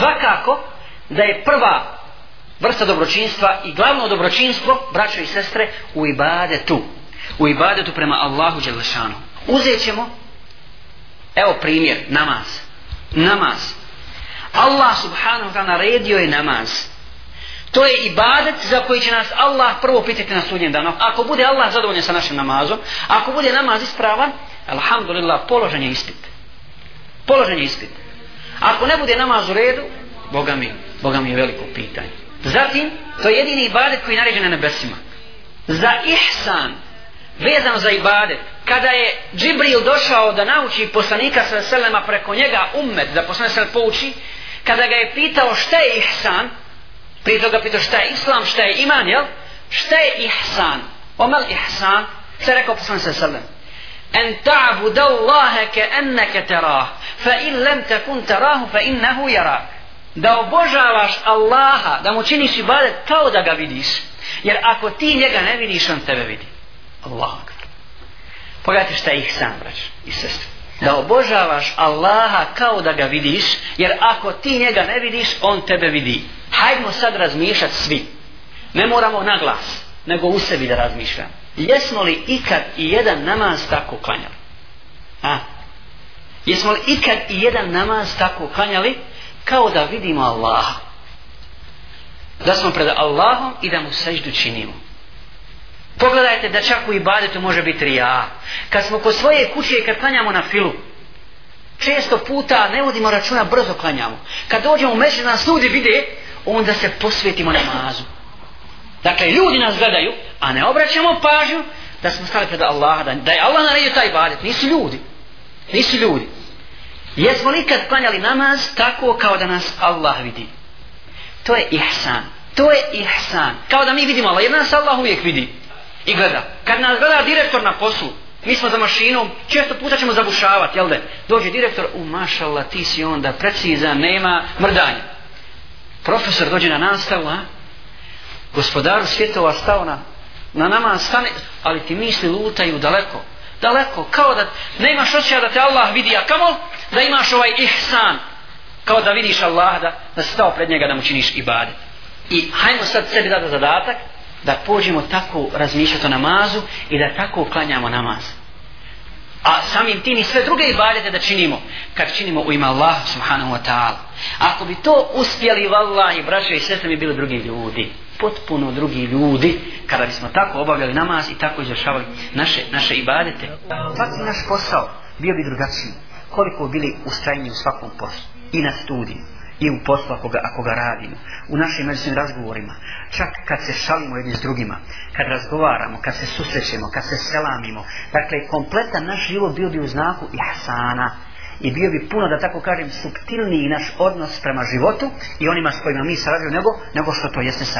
svakako da je prva vrsta dobročinstva i glavno dobročinstvo, braćo i sestre, u ibadetu. U ibadetu prema Allahu Đelešanu. Uzet ćemo, evo primjer, namaz. Namaz. Allah subhanahu wa ta'ala naredio je namaz. To je ibadet za koji će nas Allah prvo pitati na sudnjem danu. Ako bude Allah zadovoljen sa našim namazom, ako bude namaz ispravan, alhamdulillah, položen je ispit. Položen je ispit ako ne bude namaz u redu Boga mi, Boga mi je veliko pitanje zatim to je jedini ibadet koji naređen na nebesima za ihsan vezan za ibadet kada je Džibril došao da nauči poslanika sa selema preko njega ummet da poslanik sa pouči kada ga je pitao šta je ihsan prije toga pitao šta je islam šta je iman jel šta je ihsan omel ihsan se rekao poslanik sa selem en ta'budallaha ka'annaka tarahu fa in lem takun tarahu fa innahu yarak da obožavaš Allaha da mu činiš ibadet kao da ga vidiš jer ako ti njega ne vidiš on tebe vidi Allah pogledajte šta je ih sam brać i sestri da obožavaš Allaha kao da ga vidiš jer ako ti njega ne vidiš on tebe vidi hajdemo sad razmišljati svi ne moramo na glas nego u sebi da razmišljamo jesmo li ikad i jedan namaz tako klanjali a Jesmo li ikad i jedan namaz tako klanjali kao da vidimo Allaha? Da smo pred Allahom i da mu seždu činimo. Pogledajte da čak u ibadetu može biti rija. Kad smo kod svoje kuće i kad klanjamo na filu, često puta ne vodimo računa, brzo klanjamo. Kad dođemo u mesec nas ljudi vide, onda se posvetimo namazu. Dakle, ljudi nas gledaju, a ne obraćamo pažnju da smo stali pred Allaha. Da je Allah naredio taj ibadet, nisu ljudi. Nisu ljudi. Jesmo li kad klanjali namaz tako kao da nas Allah vidi? To je ihsan. To je ihsan. Kao da mi vidimo Allah, jer nas Allah uvijek vidi i gleda. Kad nas gleda direktor na poslu, mi smo za mašinom, često puta ćemo zabušavati, jel de? Dođe direktor, u mašala, ti si onda precizan, nema mrdanja. Profesor dođe na nastavu, a? Gospodar svjetova stao na, na nama stane, ali ti misli lutaju daleko. Daleko, kao da nemaš oči da te Allah vidi, a kamo? da imaš ovaj ihsan kao da vidiš Allah da, da si stao pred njega da mu činiš ibadet i hajmo sad sebi dati zadatak da pođemo tako razmišljati o namazu i da tako uklanjamo namaz a samim tim i sve druge ibadete da činimo kad činimo u ima Allah subhanahu wa ta'ala ako bi to uspjeli vallahi braće i sestre mi bili drugi ljudi potpuno drugi ljudi kada bismo tako obavljali namaz i tako izvršavali naše, naše ibadete svaki naš posao bio bi drugačiji koliko bili ustrajni u svakom poslu i na studiju i u poslu ako ga, ako ga radimo u našim međusnim razgovorima čak kad se šalimo jedni s drugima kad razgovaramo, kad se susrećemo kad se selamimo dakle kompletan naš život bio bi u znaku jasana i bio bi puno da tako kažem subtilniji naš odnos prema životu i onima s kojima mi sarađujemo nego, nego što to jeste sad